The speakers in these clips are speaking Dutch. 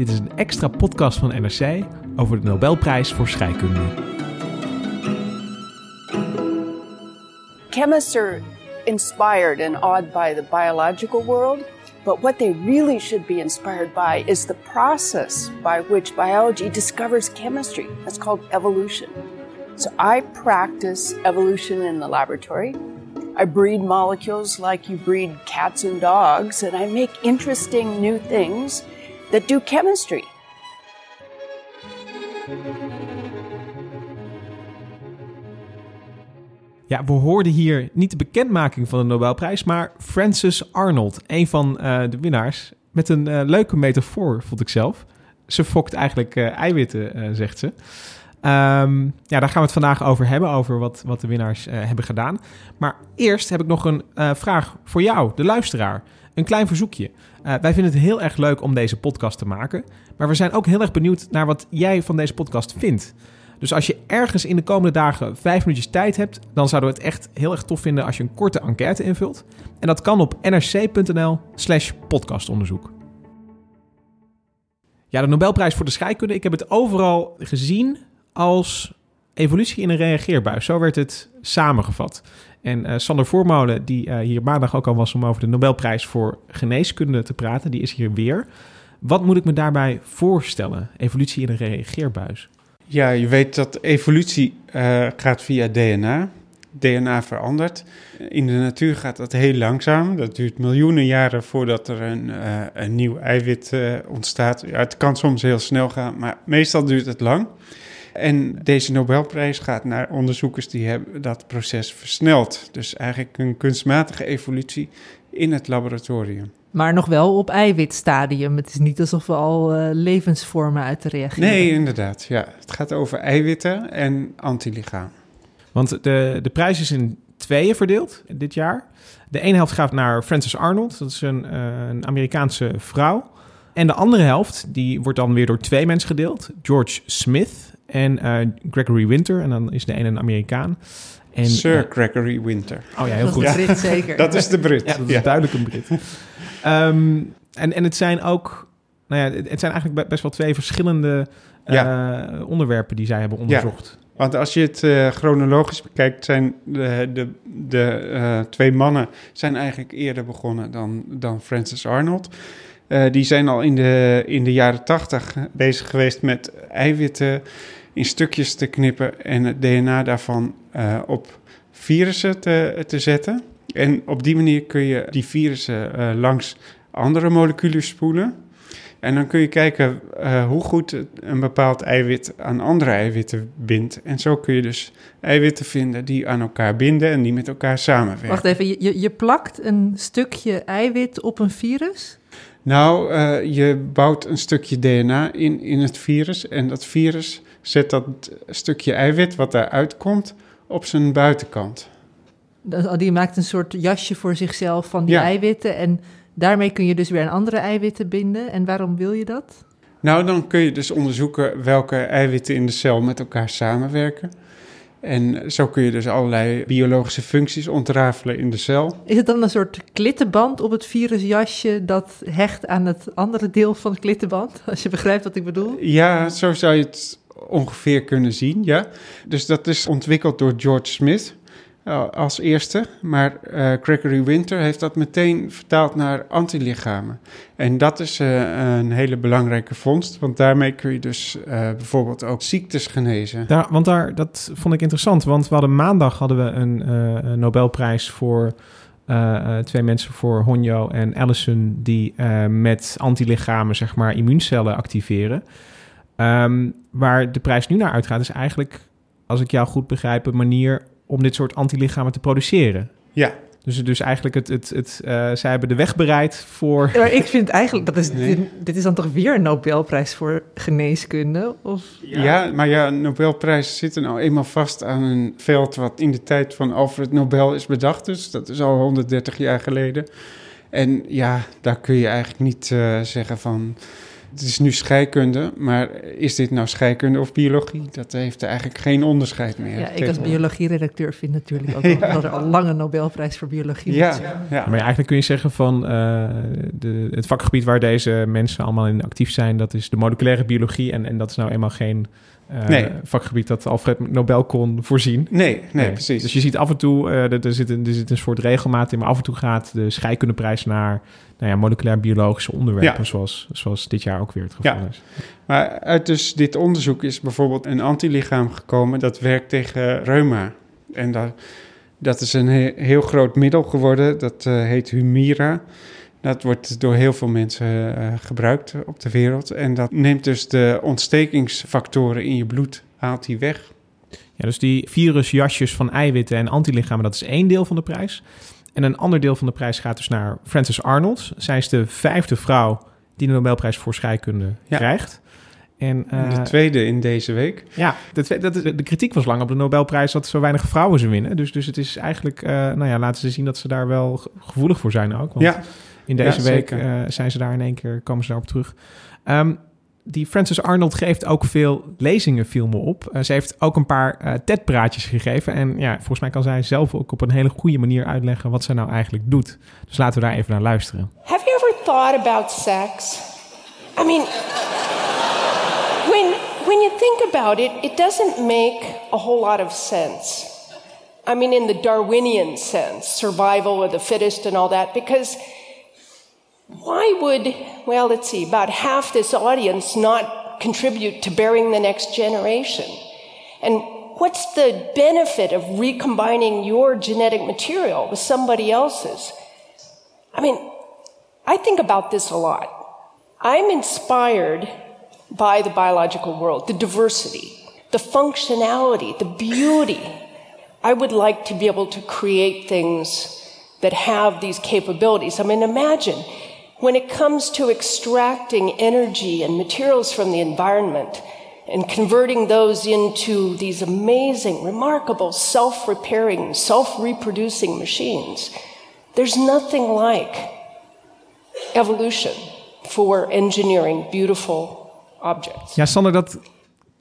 Dit is een extra podcast van NRC over de Nobelprijs voor scheikunde. Chemists are inspired and awed by the biological world, but what they really should be inspired by is the process by which biology discovers chemistry. That's called evolution. So I practice evolution in the laboratory. I breed molecules like you breed cats and dogs, and I make interesting new things that do chemistry. Ja, we hoorden hier niet de bekendmaking van de Nobelprijs, maar Frances Arnold, een van eh, de winnaars, met een eh, leuke metafoor, vond ik zelf. Ze fokt eigenlijk eh, eiwitten, zegt ze. Ehm, ja, daar gaan we het vandaag over hebben, over wat, wat de winnaars hebben gedaan. Maar eerst heb ik nog een vraag voor jou, de luisteraar. Een klein verzoekje. Eh, wij vinden het heel erg leuk om deze podcast te maken, maar we zijn ook heel erg benieuwd naar wat jij van deze podcast vindt. Dus als je ergens in de komende dagen vijf minuutjes tijd hebt, dan zouden we het echt heel erg tof vinden als je een korte enquête invult. En dat kan op nrc.nl/slash podcastonderzoek. Ja, de Nobelprijs voor de scheikunde. Ik heb het overal gezien als evolutie in een reageerbuis. Zo werd het samengevat. En eh, Sander Voormolen, die eh, hier maandag ook al was om over de Nobelprijs voor geneeskunde te praten, die is hier weer. Wat moet ik me daarbij voorstellen? Evolutie in een reageerbuis. Ja, je weet dat evolutie uh, gaat via DNA. DNA verandert. In de natuur gaat dat heel langzaam. Dat duurt miljoenen jaren voordat er een, een nieuw eiwit ontstaat. Ja, het kan soms heel snel gaan, maar meestal duurt het lang. En deze Nobelprijs gaat naar onderzoekers die hebben dat proces versneld. Dus eigenlijk een kunstmatige evolutie in het laboratorium. Maar nog wel op eiwitstadium. Het is niet alsof we al uh, levensvormen uit te reageren. Nee, inderdaad. Ja. Het gaat over eiwitten en antilichaam. Want de, de prijs is in tweeën verdeeld dit jaar. De ene helft gaat naar Frances Arnold. Dat is een, uh, een Amerikaanse vrouw. En de andere helft die wordt dan weer door twee mensen gedeeld. George Smith en uh, Gregory Winter. En dan is de ene een Amerikaan. En, Sir Gregory Winter. Oh ja, heel goed. Dat is Brit, zeker. dat is de Brit. Ja, dat is ja. duidelijk een Brit. um, en, en het zijn ook... Nou ja, het zijn eigenlijk best wel twee verschillende uh, ja. onderwerpen die zij hebben onderzocht. Ja. Want als je het uh, chronologisch bekijkt, zijn de, de, de uh, twee mannen zijn eigenlijk eerder begonnen dan, dan Francis Arnold. Uh, die zijn al in de, in de jaren tachtig bezig geweest met eiwitten in stukjes te knippen en het DNA daarvan uh, op virussen te, te zetten. En op die manier kun je die virussen uh, langs andere moleculen spoelen. En dan kun je kijken uh, hoe goed een bepaald eiwit aan andere eiwitten bindt. En zo kun je dus eiwitten vinden die aan elkaar binden en die met elkaar samenwerken. Wacht even, je, je plakt een stukje eiwit op een virus? Nou, uh, je bouwt een stukje DNA in, in het virus. En dat virus zet dat stukje eiwit wat daaruit komt op zijn buitenkant. Die maakt een soort jasje voor zichzelf van die ja. eiwitten. En daarmee kun je dus weer aan andere eiwitten binden. En waarom wil je dat? Nou, dan kun je dus onderzoeken welke eiwitten in de cel met elkaar samenwerken. En zo kun je dus allerlei biologische functies ontrafelen in de cel. Is het dan een soort klittenband op het virusjasje dat hecht aan het andere deel van het klittenband? Als je begrijpt wat ik bedoel? Ja, zo zou je het ongeveer kunnen zien, ja. Dus dat is ontwikkeld door George Smith als eerste. Maar uh, Gregory Winter heeft dat meteen vertaald naar antilichamen. En dat is uh, een hele belangrijke vondst, want daarmee kun je dus bijvoorbeeld ook ziektes genezen. Daar, want daar, dat vond ik interessant, want we hadden maandag hadden we een, Nobelprijs voor... Twee mensen voor Honjo en Allison die met antilichamen, zeg maar, immuuncellen activeren. Um, waar de prijs nu naar uitgaat, is eigenlijk, als ik jou goed begrijp, een manier om dit soort antilichamen te produceren. Ja, Dus, dus eigenlijk, het, het, het, uh, zij hebben de weg bereid voor... Maar ik vind eigenlijk, dat is, dit, dit, is dan toch weer een Nobelprijs voor geneeskunde? Of? Ja. ja, maar ja, Nobelprijzen zitten nou eenmaal vast aan een veld... wat in de tijd van Alfred Nobel is bedacht. Dus dat is al 130 jaar geleden. En ja, daar kun je eigenlijk niet uh, zeggen van het is nu scheikunde, maar is dit nou scheikunde of biologie? Dat heeft eigenlijk geen onderscheid meer. Ja, ik als biologieredacteur vind natuurlijk ook ja. dat er al lange Nobelprijs voor biologie ja, ja. Maar eigenlijk kun je zeggen van uh, de, het vakgebied waar deze mensen allemaal in actief zijn, dat is de moleculaire biologie. En, en dat is nou eenmaal geen uh, nee. vakgebied dat Alfred Nobel kon voorzien. Nee, nee, precies. Dus je ziet af en toe, uh, er, zit een, er zit een soort regelmaat in, maar af en toe gaat de scheikundeprijs naar nou ja, moleculair biologische onderwerpen, ja. zoals, zoals dit jaar ook weer het geval ja. is. Maar uit dus dit onderzoek is bijvoorbeeld een antilichaam gekomen dat werkt tegen reuma. En dat, dat is een he heel groot middel geworden, dat uh, heet Humira. Dat wordt door heel veel mensen uh, gebruikt op de wereld. En dat neemt dus de ontstekingsfactoren in je bloed, haalt die weg. Ja, dus die virusjasjes van eiwitten en antilichamen, dat is één deel van de prijs. En een ander deel van de prijs gaat dus naar Frances Arnold. Zij is de vijfde vrouw die de Nobelprijs voor scheikunde ja. krijgt. En, uh, de tweede in deze week. Ja, de, de, de, kritiek was lang op de Nobelprijs dat zo weinig vrouwen ze winnen. Dus, dus het is eigenlijk, uh, nou ja, laten ze zien dat ze daar wel gevoelig voor zijn ook. Want ja. In deze ja, week uh, zijn ze daar in één keer, komen ze daarop terug. Um, die Frances Arnold geeft ook veel lezingen, viel me op. Uh, ze heeft ook een paar uh, TED-praatjes gegeven. En ja, volgens mij kan zij zelf ook op een hele goede manier uitleggen wat ze nou eigenlijk doet. Dus laten we daar even naar luisteren. Have you ever thought about sex? I mean, when, when you think about it, it doesn't make a whole lot of sense. I mean, in the Darwinian sense, survival of the fittest and all that, because why would, well, let's see, about half this audience not contribute to bearing the next generation? And what's the benefit of recombining your genetic material with somebody else's? I mean, I think about this a lot. I'm inspired by the biological world, the diversity, the functionality, the beauty. I would like to be able to create things that have these capabilities. I mean, imagine when it comes to extracting energy and materials from the environment and converting those into these amazing, remarkable, self repairing, self reproducing machines, there's nothing like evolution for engineering beautiful objects. Ja, Sander, dat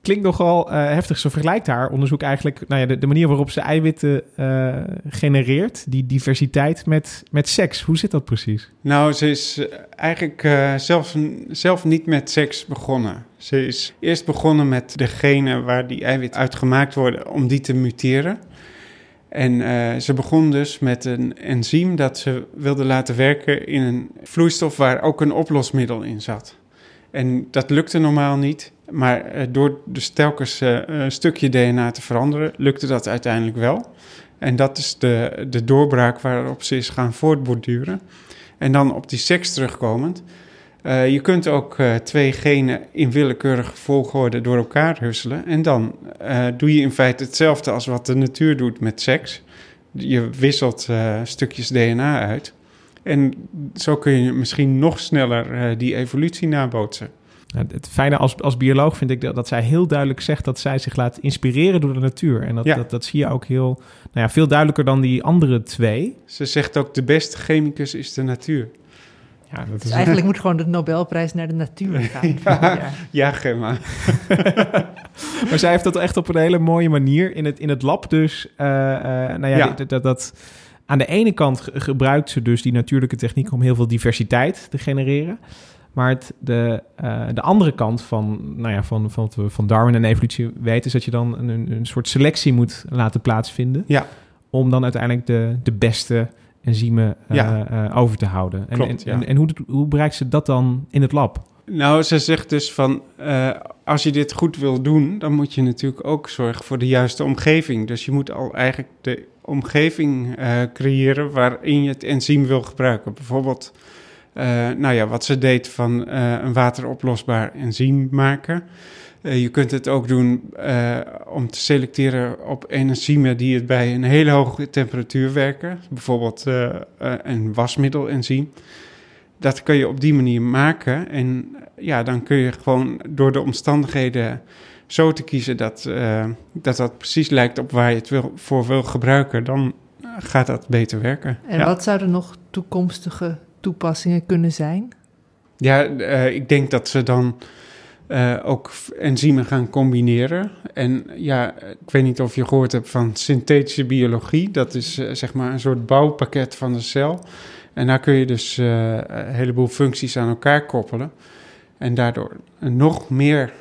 klinkt nogal uh, heftig. Ze vergelijkt haar onderzoek eigenlijk, nou ja, de, manier waarop ze eiwitten uh, genereert, die diversiteit met, met seks. Hoe zit dat precies? Nou, ze is eigenlijk uh, zelf, zelf niet met seks begonnen. Ze is eerst begonnen met de genen waar die eiwitten uit gemaakt worden, om die te muteren. En ze begon dus met een enzym dat ze wilde laten werken in een vloeistof waar ook een oplosmiddel in zat. En dat lukte normaal niet. Maar uh, door dus telkens uh, een stukje DNA te veranderen, lukte dat uiteindelijk wel. En dat is de, de doorbraak waarop ze is gaan voortborduren. En dan op die seks terugkomend. Uh, je kunt ook twee genen in willekeurige volgorde door elkaar husselen. En dan doe je in feite hetzelfde als wat de natuur doet met seks. Je wisselt stukjes DNA uit. En zo kun je misschien nog sneller die evolutie nabootsen. Het fijne als, als bioloog vind ik dat, dat zij heel duidelijk zegt dat zij zich laat inspireren door de natuur. En dat, ja. dat, dat, zie je ook heel, nou ja, veel duidelijker dan die andere twee. Ze zegt ook de beste chemicus is de natuur. Ja, dat is dus eigenlijk moet gewoon de Nobelprijs naar de natuur gaan. ja, ja, Gemma. maar zij heeft dat echt op een hele mooie manier in het, in het lab dus. Uh, uh, nou ja, ja. Dat, dat, dat, aan de ene kant gebruikt ze dus die natuurlijke techniek om heel veel diversiteit te genereren. Maar het, de, uh, de andere kant van, nou ja, van, van, van Darwin en evolutie weten... is dat je dan een, een soort selectie moet laten plaatsvinden... Ja. om dan uiteindelijk de, de beste enzymen uh, ja. uh, over te houden. Klopt, en, ja. en, en hoe, hoe bereikt ze dat dan in het lab? Nou, ze zegt dus van, uh, als je dit goed wil doen, dan moet je natuurlijk ook zorgen voor de juiste omgeving. Dus je moet al eigenlijk de omgeving uh, creëren waarin je het enzym wil gebruiken. Bijvoorbeeld nou ja, wat ze deed van een wateroplosbaar enzym maken. je kunt het ook doen om te selecteren op enzymen die het bij een hele hoge temperatuur werken. Bijvoorbeeld een wasmiddelenzym. Dat kun je op die manier maken. En ja, dan kun je gewoon door de omstandigheden zo te kiezen dat, uh, dat dat precies lijkt op waar je het wil, voor wil gebruiken, dan gaat dat beter werken. En wat zouden nog toekomstige toepassingen kunnen zijn? Ja, uh, ik denk dat ze dan uh, ook enzymen gaan combineren. En ja, ik weet niet of je gehoord hebt van synthetische biologie. Dat is zeg maar een soort bouwpakket van de cel. En daar kun je dus een heleboel functies aan elkaar koppelen. En daardoor nog meer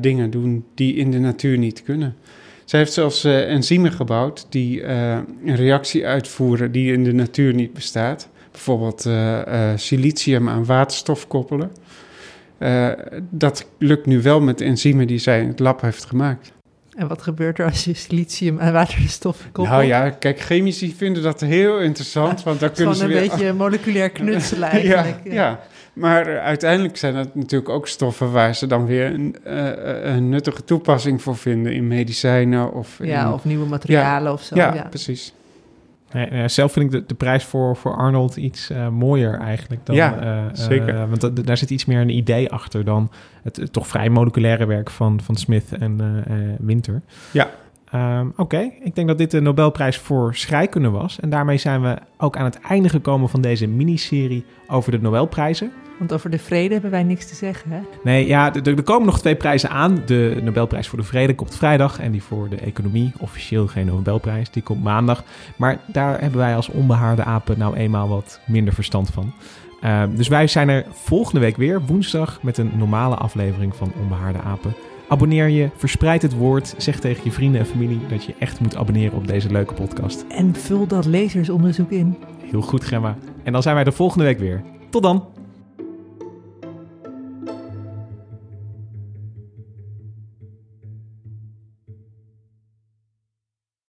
dingen doen die in de natuur niet kunnen. Zij heeft zelfs enzymen gebouwd die een reactie uitvoeren die in de natuur niet bestaat. Bijvoorbeeld silicium aan waterstof koppelen. Dat lukt nu wel met enzymen die zij in het lab heeft gemaakt. En wat gebeurt er als je silicium en waterstof koppelt? Nou ja, kijk, chemici vinden dat heel interessant, want dan kunnen ze weer... een beetje moleculair knutselen eigenlijk. ja, ja. Maar uiteindelijk zijn dat natuurlijk ook stoffen waar ze dan weer een, uh, een nuttige toepassing voor vinden in medicijnen of... Ja, of nieuwe materialen of zo. Ja, precies. Nee, zelf vind ik de, de prijs voor, voor Arnold iets uh, mooier eigenlijk. Dan, ja, uh, zeker. Uh, want daar zit iets meer een idee achter dan het, toch vrij moleculaire werk van, van Smith en Winter. Ja. Um, Oké, ik denk dat dit de Nobelprijs voor scheikunde was. En daarmee zijn we ook aan het einde gekomen van deze miniserie over de Nobelprijzen. Want over de vrede hebben wij niks te zeggen, hè? Nee, ja, er, komen nog twee prijzen aan. De Nobelprijs voor de Vrede komt vrijdag en die voor de economie, officieel geen Nobelprijs, die komt maandag. Maar daar hebben wij als onbehaarde apen nou eenmaal wat minder verstand van. Uh, dus wij zijn er volgende week weer, woensdag, met een normale aflevering van Onbehaarde Apen. Abonneer je, verspreid het woord, zeg tegen je vrienden en familie dat je echt moet abonneren op deze leuke podcast. En vul dat lezersonderzoek in. Heel goed, Gemma. En dan zijn wij de volgende week weer. Tot dan!